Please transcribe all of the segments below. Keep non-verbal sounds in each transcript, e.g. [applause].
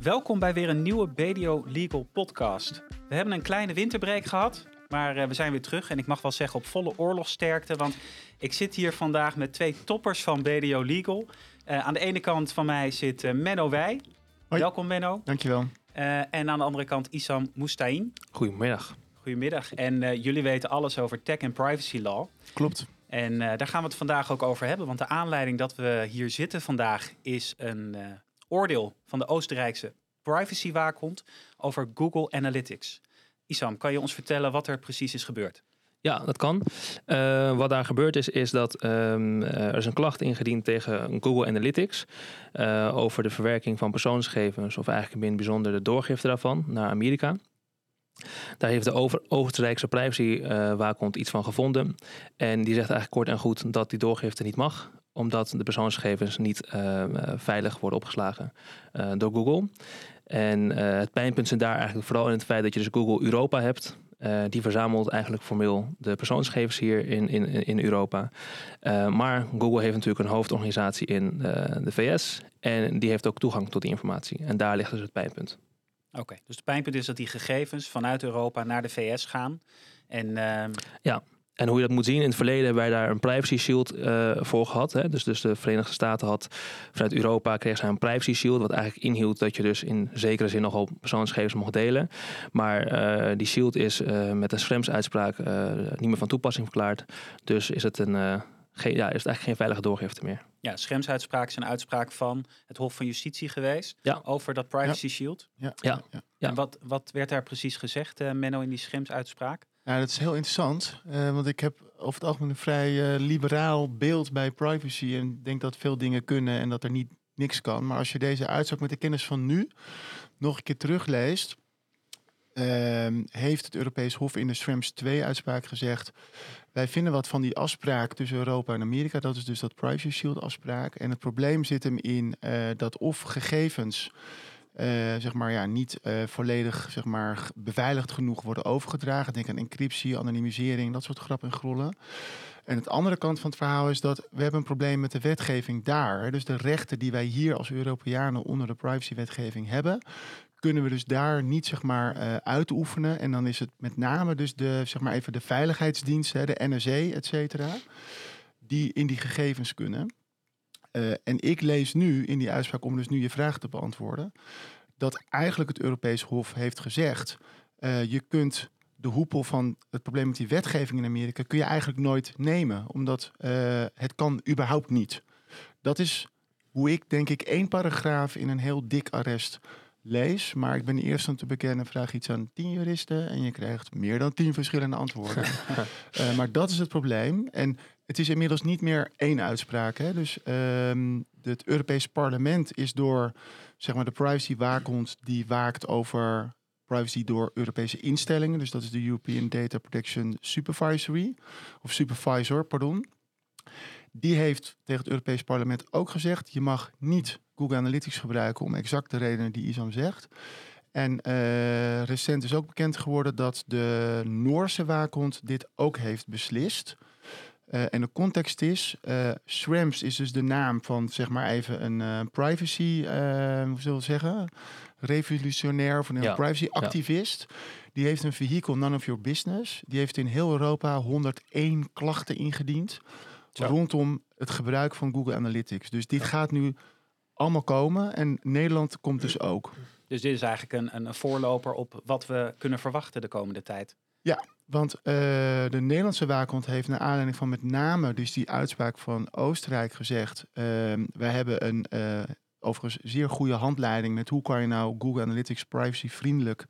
Welkom bij weer een nieuwe BDO Legal podcast. We hebben een kleine winterbreak gehad, maar eh, we zijn weer terug. En ik mag wel zeggen op volle oorlogsterkte, want ik zit hier vandaag met twee toppers van BDO Legal. Uh, aan de ene kant van mij zit uh, Menno Wij. Hoi. Welkom Menno. Dankjewel. en aan de andere kant Isam Moustain. Goedemiddag. Goedemiddag. En jullie weten alles over tech en privacy law. Klopt. En daar gaan we het vandaag ook over hebben, want de aanleiding dat we hier zitten vandaag is een oordeel van de Oostenrijkse privacywaakhond over Google Analytics. Isam, kan je ons vertellen wat er precies is gebeurd? Ja, dat kan. Uh, wat daar gebeurd is, is dat um, er is een klacht ingediend tegen Google Analytics over de verwerking van persoonsgegevens, of eigenlijk in het bijzonder de doorgifte daarvan naar Amerika. Daar heeft de over, Oostenrijkse privacywaakhond uh, iets van gevonden. En die zegt eigenlijk kort en goed dat die doorgifte niet mag omdat de persoonsgegevens niet uh, veilig worden opgeslagen door Google. En het pijnpunt zit daar eigenlijk vooral in het feit dat je dus Google Europa hebt. die verzamelt eigenlijk formeel de persoonsgegevens hier in, in, in Europa. maar Google heeft natuurlijk een hoofdorganisatie in de VS. En die heeft ook toegang tot die informatie. En daar ligt dus het pijnpunt. Oké, dus het pijnpunt is dat die gegevens vanuit Europa naar de VS gaan. En, uh... Ja, en hoe je dat moet zien, in het verleden hebben wij daar een privacy shield uh, voor gehad. Hè? Dus, dus de Verenigde Staten had vanuit Europa kreeg zij een privacy shield, wat eigenlijk inhield dat je dus in zekere zin nogal persoonsgegevens mocht delen. Maar uh, die shield is uh, met een Schrems-uitspraak niet meer van toepassing verklaard. Dus is het een ja, is het eigenlijk geen veilige doorgifte meer. Ja, Schrems-uitspraak is een uitspraak van het Hof van Justitie geweest ja. over dat privacy shield. Ja. Ja. ja. En wat, wat werd daar precies gezegd, uh, Menno, in die Schrems-uitspraak? Nou, dat is heel interessant, uh, want ik heb over het algemeen een vrij uh, liberaal beeld bij privacy en denk dat veel dingen kunnen en dat er niet niks kan. Maar als je deze uitspraak met de kennis van nu nog een keer terugleest, uh, heeft het Europees Hof in de Schrems 2 uitspraak gezegd, wij vinden wat van die afspraak tussen Europa en Amerika, dat is dus dat Privacy Shield afspraak. En het probleem zit hem in uh, dat of gegevens uh, zeg maar, ja, niet uh, volledig zeg maar, beveiligd genoeg worden overgedragen. Denk aan encryptie, anonimisering, dat soort grappen en grollen. En het andere kant van het verhaal is dat we hebben een probleem met de wetgeving daar. Dus de rechten die wij hier als Europeanen onder de privacywetgeving hebben, kunnen we dus daar niet zeg maar uh, uitoefenen. En dan is het met name dus de, zeg maar even de veiligheidsdiensten, de NSE, et cetera, die in die gegevens kunnen. Uh, en ik lees nu in die uitspraak, om dus nu je vraag te beantwoorden, dat eigenlijk het Europees Hof heeft gezegd, uh, je kunt de hoepel van het probleem met die wetgeving in Amerika kun je eigenlijk nooit nemen, omdat het kan überhaupt niet. Dat is hoe ik denk ik één paragraaf in een heel dik arrest lees, maar ik ben eerst om te bekennen, vraag iets aan tien juristen en je krijgt meer dan tien verschillende antwoorden. uh, [laughs] maar dat is het probleem. En het is inmiddels niet meer één uitspraak. Hè? Dus um, het Europees Parlement is door zeg maar, de privacy-waakhond die waakt over privacy door Europese instellingen. Dus dat is de European Data Protection Supervisory, of Supervisor, pardon. Die heeft tegen het Europees Parlement ook gezegd: je mag niet Google Analytics gebruiken om exact de redenen die Isam zegt. En uh, recent is ook bekend geworden dat de Noorse waakhond dit ook heeft beslist. Uh, en de context is, uh, Schrems is dus de naam van zeg maar even een uh, privacy, hoe zullen we zeggen, revolutionair of een ja. privacy activist. Ja. Die heeft een vehikel None of Your Business. Die heeft in heel Europa 101 klachten ingediend rondom het gebruik van Google Analytics. Dus dit gaat nu allemaal komen en Nederland komt dus ook. Dus dit is eigenlijk een, een voorloper op wat we kunnen verwachten de komende tijd. Ja, want uh, de Nederlandse waakhond heeft naar aanleiding van met name dus die uitspraak van Oostenrijk gezegd: uh, wij hebben een uh, overigens zeer goede handleiding met hoe kan je nou Google Analytics privacy vriendelijk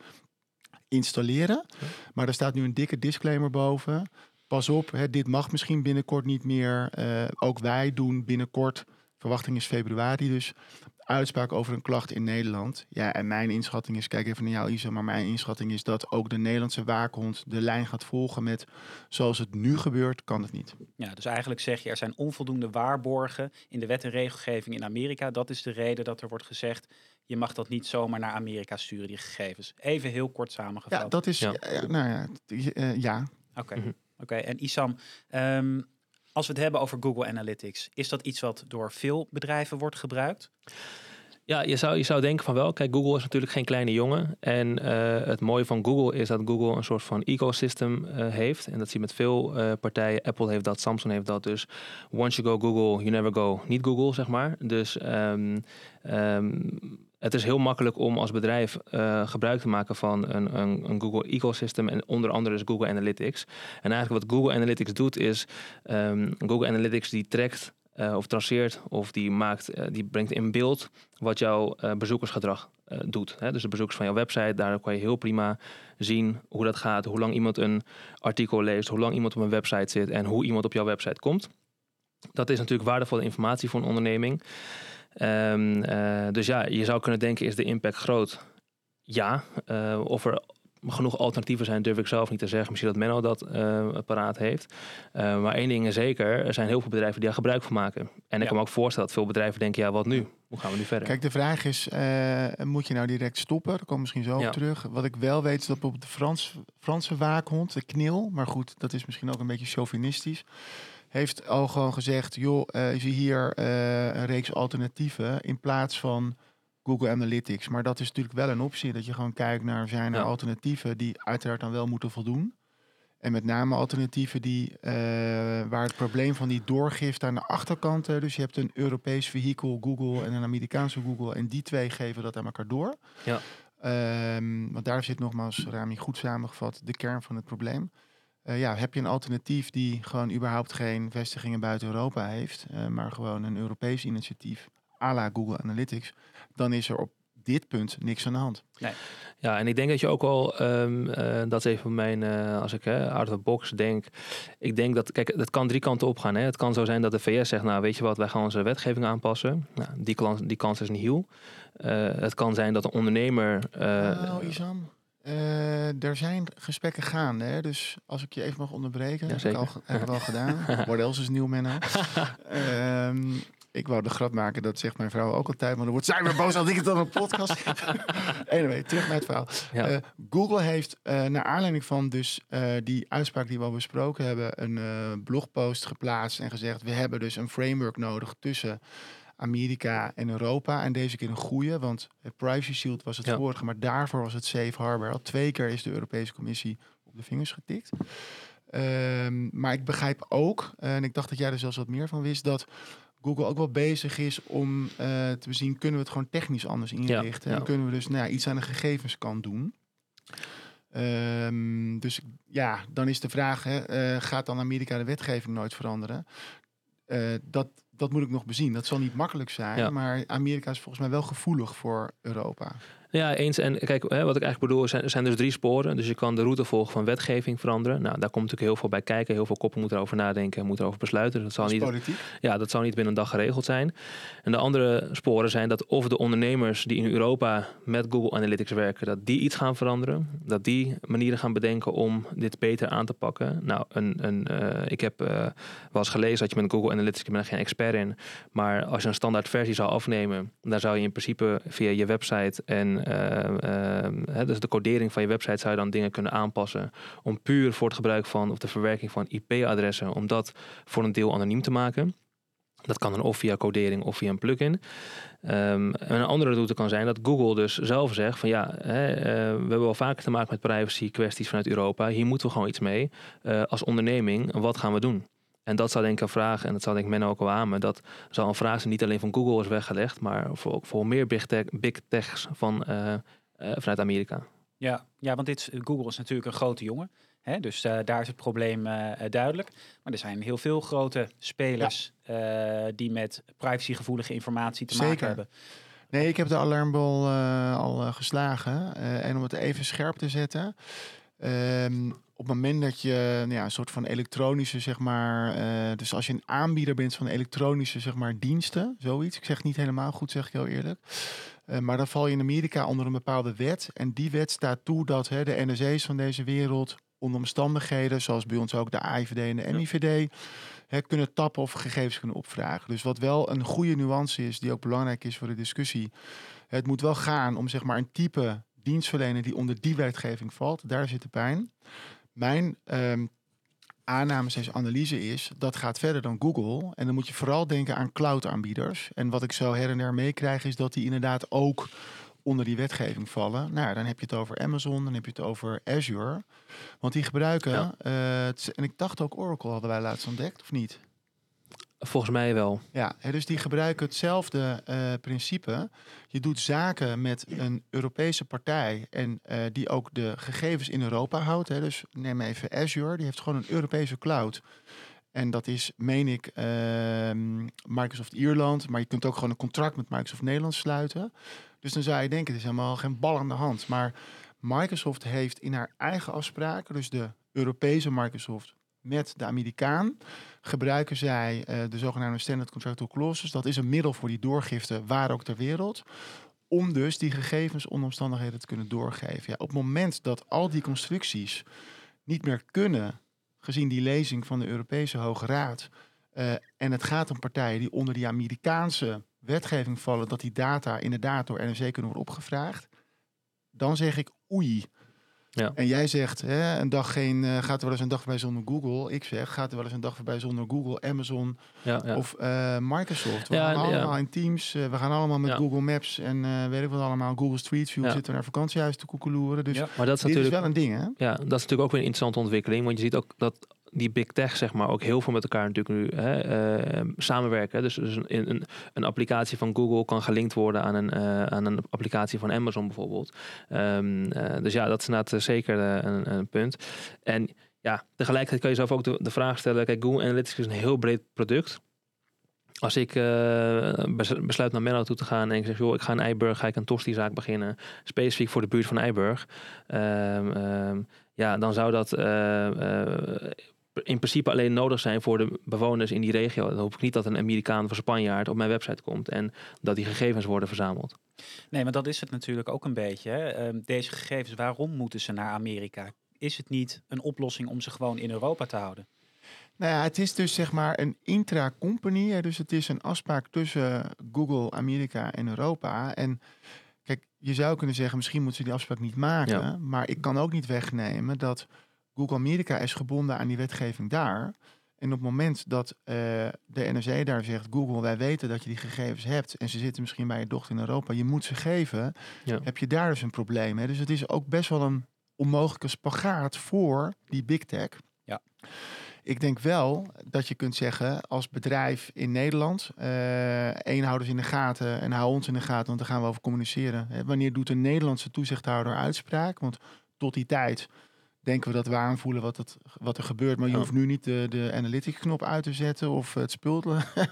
installeren. Maar er staat nu een dikke disclaimer boven. Pas op, hè, dit mag misschien binnenkort niet meer. ook wij doen binnenkort Verwachting is februari, dus uitspraak over een klacht in Nederland. Ja, en mijn inschatting is, kijk even naar jou Isa, maar mijn inschatting is dat ook de Nederlandse waakhond de lijn gaat volgen met zoals het nu gebeurt, kan het niet. Ja, dus eigenlijk zeg je er zijn onvoldoende waarborgen in de wet en regelgeving in Amerika. Dat is de reden dat er wordt gezegd, je mag dat niet zomaar naar Amerika sturen, die gegevens. Even heel kort samengevat. Ja, dat is, ja. Ja, nou ja, uh, ja. Oké, okay. mm -hmm. Oké. En Isam, um, Als we het hebben over Google Analytics, is dat iets wat door veel bedrijven wordt gebruikt? Ja, je zou, je zou denken van wel. Kijk, Google is natuurlijk geen kleine jongen. En eh, het mooie van Google is dat Google een soort van ecosystem uh, heeft. En dat zie je met veel uh, partijen. Apple heeft dat, Samsung heeft dat. Dus once you go Google, you never go niet Google, zeg maar. Dus um, het is heel makkelijk om als bedrijf gebruik te maken van een, een, een, Google ecosystem. En onder andere dus Google Analytics. En eigenlijk wat Google Analytics doet is... Um, Google Analytics die trekt uh, of traceert of die, maakt, uh, die brengt in beeld wat jouw bezoekersgedrag doet. Hè? Dus de bezoekers van jouw website, daar kan je heel prima zien hoe dat gaat, hoe lang iemand een artikel leest, hoe lang iemand op een website zit en hoe iemand op jouw website komt. Dat is natuurlijk waardevolle informatie voor een onderneming. Um, dus ja, je zou kunnen denken, is de impact groot? Ja. of er genoeg alternatieven zijn, durf ik zelf niet te zeggen. Misschien dat Menno dat uh, paraat heeft. Maar één ding is zeker, er zijn heel veel bedrijven die daar gebruik van maken. En ik kan me ook voorstellen dat veel bedrijven denken, ja, wat nu? Hoe gaan we nu verder? Kijk, de vraag is, moet je nou direct stoppen? Daar komen misschien zo ja. op terug. Wat ik wel weet is dat bijvoorbeeld de Frans, Franse waakhond, de knil, maar goed, dat is misschien ook een beetje chauvinistisch heeft al gewoon gezegd, joh, uh, zie hier uh, een reeks alternatieven in plaats van Google Analytics. Maar dat is natuurlijk wel een optie. Dat je gewoon kijkt naar zijn er ja. alternatieven die uiteraard dan wel moeten voldoen. En met name alternatieven die, uh, waar het probleem van die doorgift aan de achterkant. Dus je hebt een Europees vehikel Google en een Amerikaanse Google. En die twee geven dat aan elkaar door. Ja. Um, want daar zit nogmaals, Rami, goed samengevat, de kern van het probleem. Uh, ja, heb je een alternatief die gewoon überhaupt geen vestigingen buiten Europa heeft, maar gewoon een Europees initiatief, à la Google Analytics, dan is er op dit punt niks aan de hand. Nee. Ja, en ik denk dat je ook al, um, uh, dat is even mijn, uh, als ik uh, out of the box denk. Ik denk dat, kijk, het kan drie kanten op gaan. Hè. Het kan zo zijn dat de VS zegt, nou weet je wat, wij gaan onze wetgeving aanpassen. Nou, die, kans, die kans is niet heel. het kan zijn dat een ondernemer... nou, Isam, er zijn gesprekken gaande. Hè? Dus als ik je even mag onderbreken, ja, heb ik al heb ik al gedaan. [laughs] Else is nieuw, Menno? um, [laughs] ik wou de grap maken, dat zegt mijn vrouw ook altijd, maar dan wordt zij weer boos als ik het dan een podcast [laughs] Anyway, terug naar het verhaal. Ja. Uh, Google heeft uh, naar aanleiding van dus uh, die uitspraak die we al besproken hebben, een blogpost geplaatst en gezegd, we hebben dus een framework nodig tussen Amerika en Europa. En deze keer een goede, want het Privacy Shield was het ja. vorige, maar daarvoor was het Safe Harbor. Al twee keer is de Europese Commissie op de vingers getikt. Um, maar ik begrijp ook, en ik dacht dat jij er zelfs wat meer van wist, dat Google ook wel bezig is om uh, te bezien, kunnen we het gewoon technisch anders inrichten? Ja, ja. En kunnen we dus nou ja, iets aan de gegevenskant doen? Um, dus ja, dan is de vraag, hè, uh, gaat dan Amerika de wetgeving nooit veranderen? Uh, dat, dat moet ik nog bezien. Dat zal niet makkelijk zijn, ja. maar Amerika is volgens mij wel gevoelig voor Europa. Ja, eens. En kijk, hè, wat ik eigenlijk bedoel, zijn, zijn dus drie sporen. Dus je kan de route volgen van wetgeving veranderen. Nou, daar komt natuurlijk heel veel bij kijken. Heel veel koppen moeten erover nadenken, moeten erover besluiten. Dat zal dat niet. Ja, dat zal niet binnen een dag geregeld zijn. En de andere sporen zijn dat of de ondernemers die in Europa met Google Analytics werken, dat die iets gaan veranderen. Dat die manieren gaan bedenken om dit beter aan te pakken. Nou, een, een, uh, ik heb uh, wel eens gelezen dat je met Google Analytics, ik ben er geen expert in, maar als je een standaard versie zou afnemen, dan zou je in principe via je website en uh, uh, dus de codering van je website zou je dan dingen kunnen aanpassen om puur voor het gebruik van of de verwerking van IP-adressen, om dat voor een deel anoniem te maken. Dat kan dan of via codering of via een plugin. Um, en een andere route kan zijn dat Google dus zelf zegt van ja, hè, uh, we hebben wel vaker te maken met privacy kwesties vanuit Europa. Hier moeten we gewoon iets mee. Uh, als onderneming, wat gaan we doen? En dat zou denk ik een vraag, en dat zou denk ik men ook al aan, dat zal een vraag zijn niet alleen van Google is weggelegd, maar voor, voor meer big, tech, big techs van, uh, uh, vanuit Amerika. Ja, ja, want dit, Google is natuurlijk een grote jongen. Hè? Dus uh, daar is het probleem duidelijk. Maar er zijn heel veel grote spelers ja. die met privacygevoelige informatie te Zeker. maken hebben. Nee, ik heb de alarmbol al geslagen. en om het even scherp te zetten. Um, op het moment dat je nou ja, een soort van elektronische, zeg maar, uh, dus als je een aanbieder bent van elektronische, zeg maar, diensten, zoiets. Ik zeg niet helemaal goed, zeg ik heel eerlijk. Uh, maar dan val je in Amerika onder een bepaalde wet. En die wet staat toe dat hè, de NSA's van deze wereld onder omstandigheden, zoals bij ons ook de AIVD en de MIVD, hè, kunnen tappen of gegevens kunnen opvragen. Dus wat wel een goede nuance is, die ook belangrijk is voor de discussie. Het moet wel gaan om zeg maar een type dienstverlener die onder die wetgeving valt. Daar zit de pijn. Mijn um, aanname, steeds analyse is, dat gaat verder dan Google. En dan moet je vooral denken aan cloud-aanbieders. En wat ik zo her en der meekrijg, is dat die inderdaad ook onder die wetgeving vallen. Nou, dan heb je het over Amazon, dan heb je het over Azure. Want die gebruiken, Ja. eh, het- en ik dacht ook Oracle hadden wij laatst ontdekt, of niet? Volgens mij wel. Ja, dus die gebruiken hetzelfde eh, principe. Je doet zaken met een Europese partij en eh, die ook de gegevens in Europa houdt. Hè. Dus neem even Azure, die heeft gewoon een Europese cloud. En dat is, meen ik, ehm, Microsoft Ierland. Maar je kunt ook gewoon een contract met Microsoft Nederland sluiten. Dus dan zou je denken, het is helemaal geen bal aan de hand. Maar Microsoft heeft in haar eigen afspraken, dus de Europese Microsoft met de Amerikaan, gebruiken zij eh, de zogenaamde standard contractual clauses. Dat is een middel voor die doorgifte waar ook ter wereld. Om dus die gegevens onder omstandigheden te kunnen doorgeven. Ja, op het moment dat al die constructies niet meer kunnen, gezien die lezing van de Europese Hoge Raad. eh, en het gaat om partijen die onder die Amerikaanse wetgeving vallen, dat die data inderdaad door NRC kunnen worden opgevraagd. Dan zeg ik oei. Ja. En jij zegt, hè, een dag geen, eh, gaat er wel eens een dag voorbij zonder Google. Ik zeg, gaat er wel eens een dag voorbij zonder Google, Amazon Ja, ja. of eh, Microsoft. We Ja, gaan ja. allemaal in Teams, eh, we gaan allemaal met Ja. Google Maps en eh, weet ik wat allemaal, Google Street View Ja. zitten we naar vakantiehuis te koekeloeren. Dus Ja. maar dat is dit is natuurlijk wel een ding, hè? Ja, dat is natuurlijk ook weer een interessante ontwikkeling. Want je ziet ook dat die big tech, zeg maar, ook heel veel met elkaar natuurlijk nu hè, eh, samenwerken. Dus, dus een, een, een applicatie van Google kan gelinkt worden aan een, eh, aan een applicatie van Amazon bijvoorbeeld. Ehm, eh, dus ja, dat is inderdaad eh, zeker een, een punt. En ja, tegelijkertijd kan je zelf ook de, vraag stellen. Kijk, Google Analytics is een heel breed product. Als ik bes- besluit naar Menlo toe te gaan en ik zeg, joh, ik ga in Eiburg, ga ik een tosti-zaak beginnen, specifiek voor de buurt van Eiburg. Ehm, ehm, ja, dan zou dat in principe alleen nodig zijn voor de bewoners in die regio. Dan hoop ik niet dat een Amerikaan of een Spanjaard op mijn website komt en dat die gegevens worden verzameld. Nee, maar dat is het natuurlijk ook een beetje. Hè. Ehm, deze gegevens, waarom moeten ze naar Amerika? Is het niet een oplossing om ze gewoon in Europa te houden? Nou ja, het is dus zeg maar een intra-company. hè, Dus het is een afspraak tussen Google, Amerika en Europa. En kijk, je zou kunnen zeggen, misschien moeten ze die afspraak niet maken. Ja. Maar ik kan ook niet wegnemen dat Google Amerika is gebonden aan die wetgeving daar. En op het moment dat eh, de NRC daar zegt, Google, wij weten dat je die gegevens hebt. En ze zitten misschien bij je dochter in Europa, je moet ze geven. Ja. Heb je daar dus een probleem. Hè? Dus het is ook best wel een onmogelijke spagaat voor die big tech. Ja. Ik denk wel dat je kunt zeggen als bedrijf in Nederland, eh één houders in de gaten en hou ons in de gaten, want daar gaan we over communiceren. Hè, wanneer doet een Nederlandse toezichthouder uitspraak? Want tot die tijd denken we dat we aanvoelen wat, het, wat er gebeurt, maar je hoeft nu niet de, de analytics knop uit te zetten of het spul te, [laughs]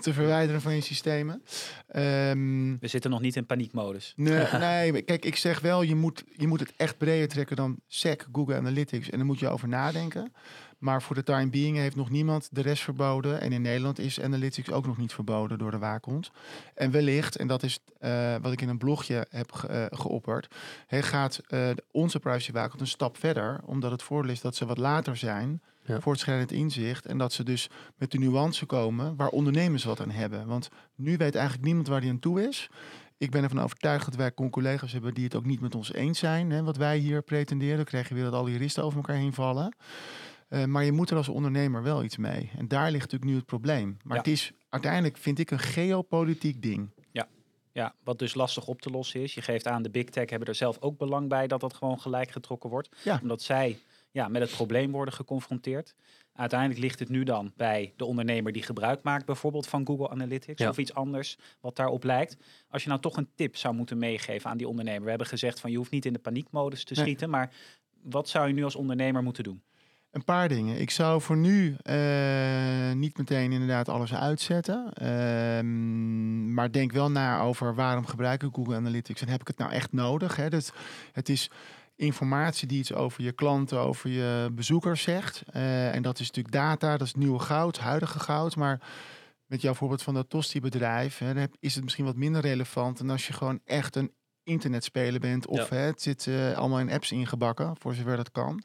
te verwijderen van je systemen. Ehm, We zitten nog niet in paniekmodus. Nee, [laughs] nee, kijk, ik zeg wel, je moet, je moet het echt breder trekken dan SEC, Google Analytics. En daar moet je over nadenken. Maar voor de time being heeft nog niemand de rest verboden. En in Nederland is Analytics ook nog niet verboden door de waakhond. En wellicht, en dat is eh, wat ik in een blogje heb ge, eh, geopperd, gaat eh, onze privacywaakhond een stap verder. Omdat het voordeel is dat ze wat later zijn, Ja. voortschrijdend inzicht. En dat ze dus met de nuance komen waar ondernemers wat aan hebben. Want nu weet eigenlijk niemand waar die aan toe is. Ik ben ervan overtuigd dat wij collega's hebben die het ook niet met ons eens zijn. Hè, wat wij hier pretenderen. Dan krijg je weer dat alle juristen over elkaar heen vallen. Eh, maar je moet er als ondernemer wel iets mee. En daar ligt natuurlijk nu het probleem. Maar Ja. het is uiteindelijk, vind ik, een geopolitiek ding. Ja, wat dus lastig op te lossen is. Je geeft aan, de big tech hebben er zelf ook belang bij dat dat gewoon gelijk getrokken wordt. Ja. Omdat zij ja, met het probleem worden geconfronteerd. Uiteindelijk ligt het nu dan bij de ondernemer die gebruik maakt, bijvoorbeeld van Google Analytics Ja. of iets anders wat daarop lijkt. Als je nou toch een tip zou moeten meegeven aan die ondernemer. We hebben gezegd van je hoeft niet in de paniekmodus te Nee. schieten, maar wat zou je nu als ondernemer moeten doen? Een paar dingen. Ik zou voor nu eh, niet meteen inderdaad alles uitzetten. Ehm, maar denk wel na over waarom gebruik ik Google Analytics en heb ik het nou echt nodig? Hè? Dat, het is informatie die iets over je klanten, over je bezoekers zegt. Eh, en dat is natuurlijk data, dat is nieuwe goud, huidige goud. Maar met jouw voorbeeld van dat Tosti-bedrijf hè, is het misschien wat minder relevant. En als je gewoon echt een internetspeler bent of hè, het zit eh, allemaal in apps ingebakken, voor zover dat kan.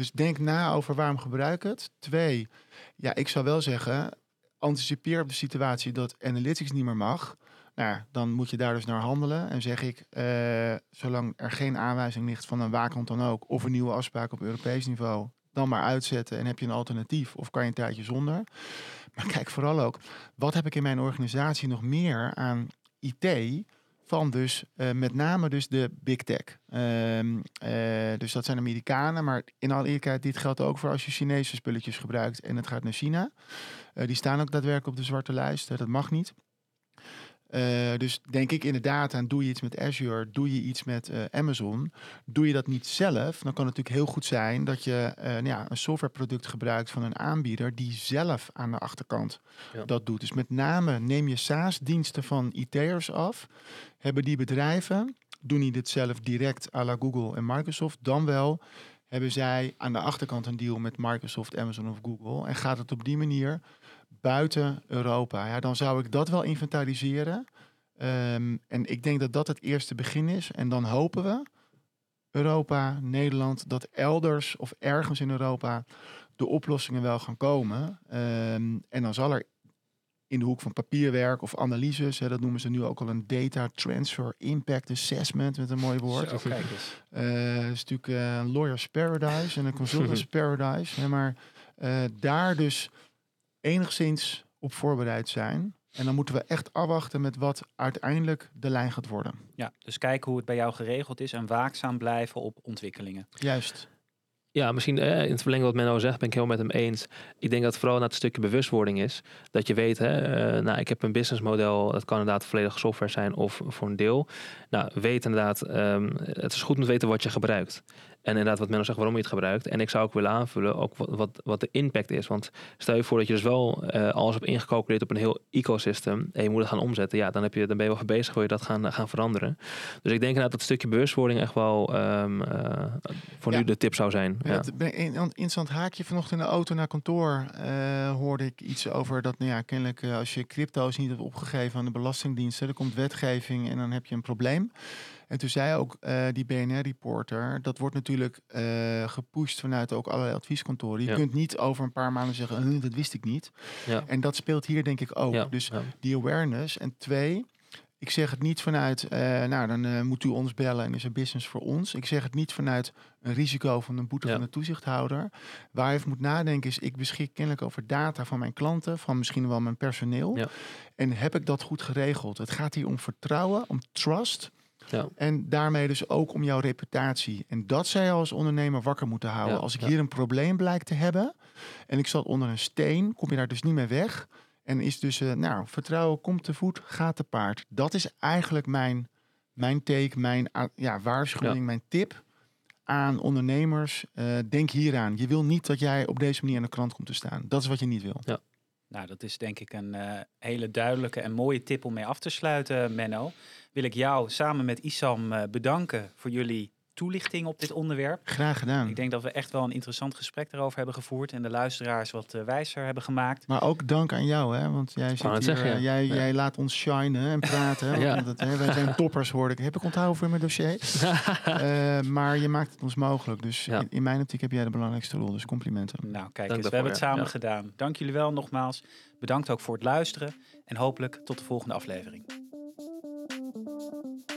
Dus denk na over waarom gebruik ik het. Twee, ja, ik zou wel zeggen, anticipeer op de situatie dat analytics niet meer mag. Nou, dan moet je daar dus naar handelen. En zeg ik, eh, zolang er geen aanwijzing ligt van een waakhond dan ook, of een nieuwe afspraak op Europees niveau, dan maar uitzetten en heb je een alternatief of kan je een tijdje zonder. Maar kijk vooral ook, wat heb ik in mijn organisatie nog meer aan IT van dus eh, met name dus de big tech. Ehm, eh, dus dat zijn Amerikanen, maar in alle eerlijkheid, dit geldt ook voor als je Chinese spulletjes gebruikt en het gaat naar China. Eh, die staan ook daadwerkelijk op de zwarte lijst, dat mag niet. Uh, dus denk ik inderdaad aan, doe je iets met Azure, doe je iets met uh, Amazon. Doe je dat niet zelf, dan kan het natuurlijk heel goed zijn dat je uh, nou ja, een softwareproduct gebruikt van een aanbieder die zelf aan de achterkant ja. dat doet. Dus met name neem je SaaS-diensten van IT'ers af. Hebben die bedrijven, doen die dit zelf direct à la Google en Microsoft, dan wel hebben zij aan de achterkant een deal met Microsoft, Amazon of Google. En gaat het op die manier buiten Europa. Ja, dan zou ik dat wel inventariseren. Um, en ik denk dat dat het eerste begin is. En dan hopen we, Europa, Nederland, dat elders of ergens in Europa de oplossingen wel gaan komen. Um, en dan zal er in de hoek van papierwerk of analyses, hè, dat noemen ze nu ook al een data transfer impact assessment met een mooi woord. Zo, kijk eens. [laughs] Uh, is natuurlijk een lawyer's paradise en een [laughs] consultant's paradise. Hè, maar uh, daar dus enigszins op voorbereid zijn. En dan moeten we echt afwachten met wat uiteindelijk de lijn gaat worden. Ja, dus kijken hoe het bij jou geregeld is en waakzaam blijven op ontwikkelingen. Juist. Ja, misschien eh, in het verlengde wat Menno zegt, ben ik heel met hem eens. Ik denk dat vooral naar het stukje bewustwording is. Dat je weet, hè, uh, nou, ik heb een businessmodel, dat kan inderdaad volledig software zijn of voor een deel. Nou, weet inderdaad, um, het is goed om te weten wat je gebruikt. En inderdaad, wat Menno zegt, waarom je het gebruikt. En ik zou ook willen aanvullen ook wat, wat, wat de impact is. Want stel je voor dat je dus wel uh, alles hebt ingecalculeerd op een heel ecosystem. En je moet het gaan omzetten. Ja, dan, heb je, dan ben je wel bezig, wil je dat gaan, gaan veranderen. Dus ik denk inderdaad dat stukje bewustwording echt wel um, uh, voor ja. nu de tip zou zijn. Ja, ja. Een interessant haakje. Vanochtend in de auto naar kantoor uh, hoorde ik iets over dat, nou ja, kennelijk als je crypto's niet hebt opgegeven aan de belastingdiensten, er komt wetgeving en dan heb je een probleem. En toen zei ook uh, die BNR-reporter, dat wordt natuurlijk uh, gepusht vanuit ook allerlei advieskantoren. Je ja. kunt niet over een paar maanden zeggen, dat wist ik niet. Ja. En dat speelt hier denk ik ook. Ja. Dus die awareness. En twee, ik zeg het niet vanuit, uh, nou dan moet u ons bellen en is er business voor ons. Ik zeg het niet vanuit een risico van een boete van de toezichthouder. Waar je even moet nadenken is, ik beschik kennelijk over data van mijn klanten, van misschien wel mijn personeel. En heb ik dat goed geregeld? Het gaat hier om vertrouwen, om trust. Ja. En daarmee dus ook om jouw reputatie. En dat je als ondernemer wakker moeten houden. Ja, als ik ja. hier een probleem blijkt te hebben en ik zat onder een steen, kom je daar dus niet meer weg. En is dus, uh, nou, vertrouwen komt te voet, gaat te paard. Dat is eigenlijk mijn, mijn take, mijn ja, waarschuwing, mijn tip aan ondernemers. Uh, denk hieraan. Je wil niet dat jij op deze manier aan de krant komt te staan. Dat is wat je niet wil. Ja. Nou, dat is denk ik een uh, hele duidelijke en mooie tip om mee af te sluiten, Menno. Wil ik jou samen met Isam uh, bedanken voor jullie toelichting op dit onderwerp. Graag gedaan. Ik denk dat we echt wel een interessant gesprek erover hebben gevoerd en de luisteraars wat uh, wijzer hebben gemaakt. Maar ook dank aan jou, hè? want jij, zit hier, zeggen, ja. jij, ja. jij laat ons shinen en praten. [laughs] ja. dat, hè, wij zijn toppers, hoorde ik. Heb ik onthouden voor mijn dossier. uh, [laughs] maar je maakt het ons mogelijk. Dus in, in, mijn optiek heb jij de belangrijkste rol. Dus complimenten. Nou, kijk eens, we hebben het samen gedaan. Dank jullie wel nogmaals. Bedankt ook voor het luisteren en hopelijk tot de volgende aflevering. Thank you.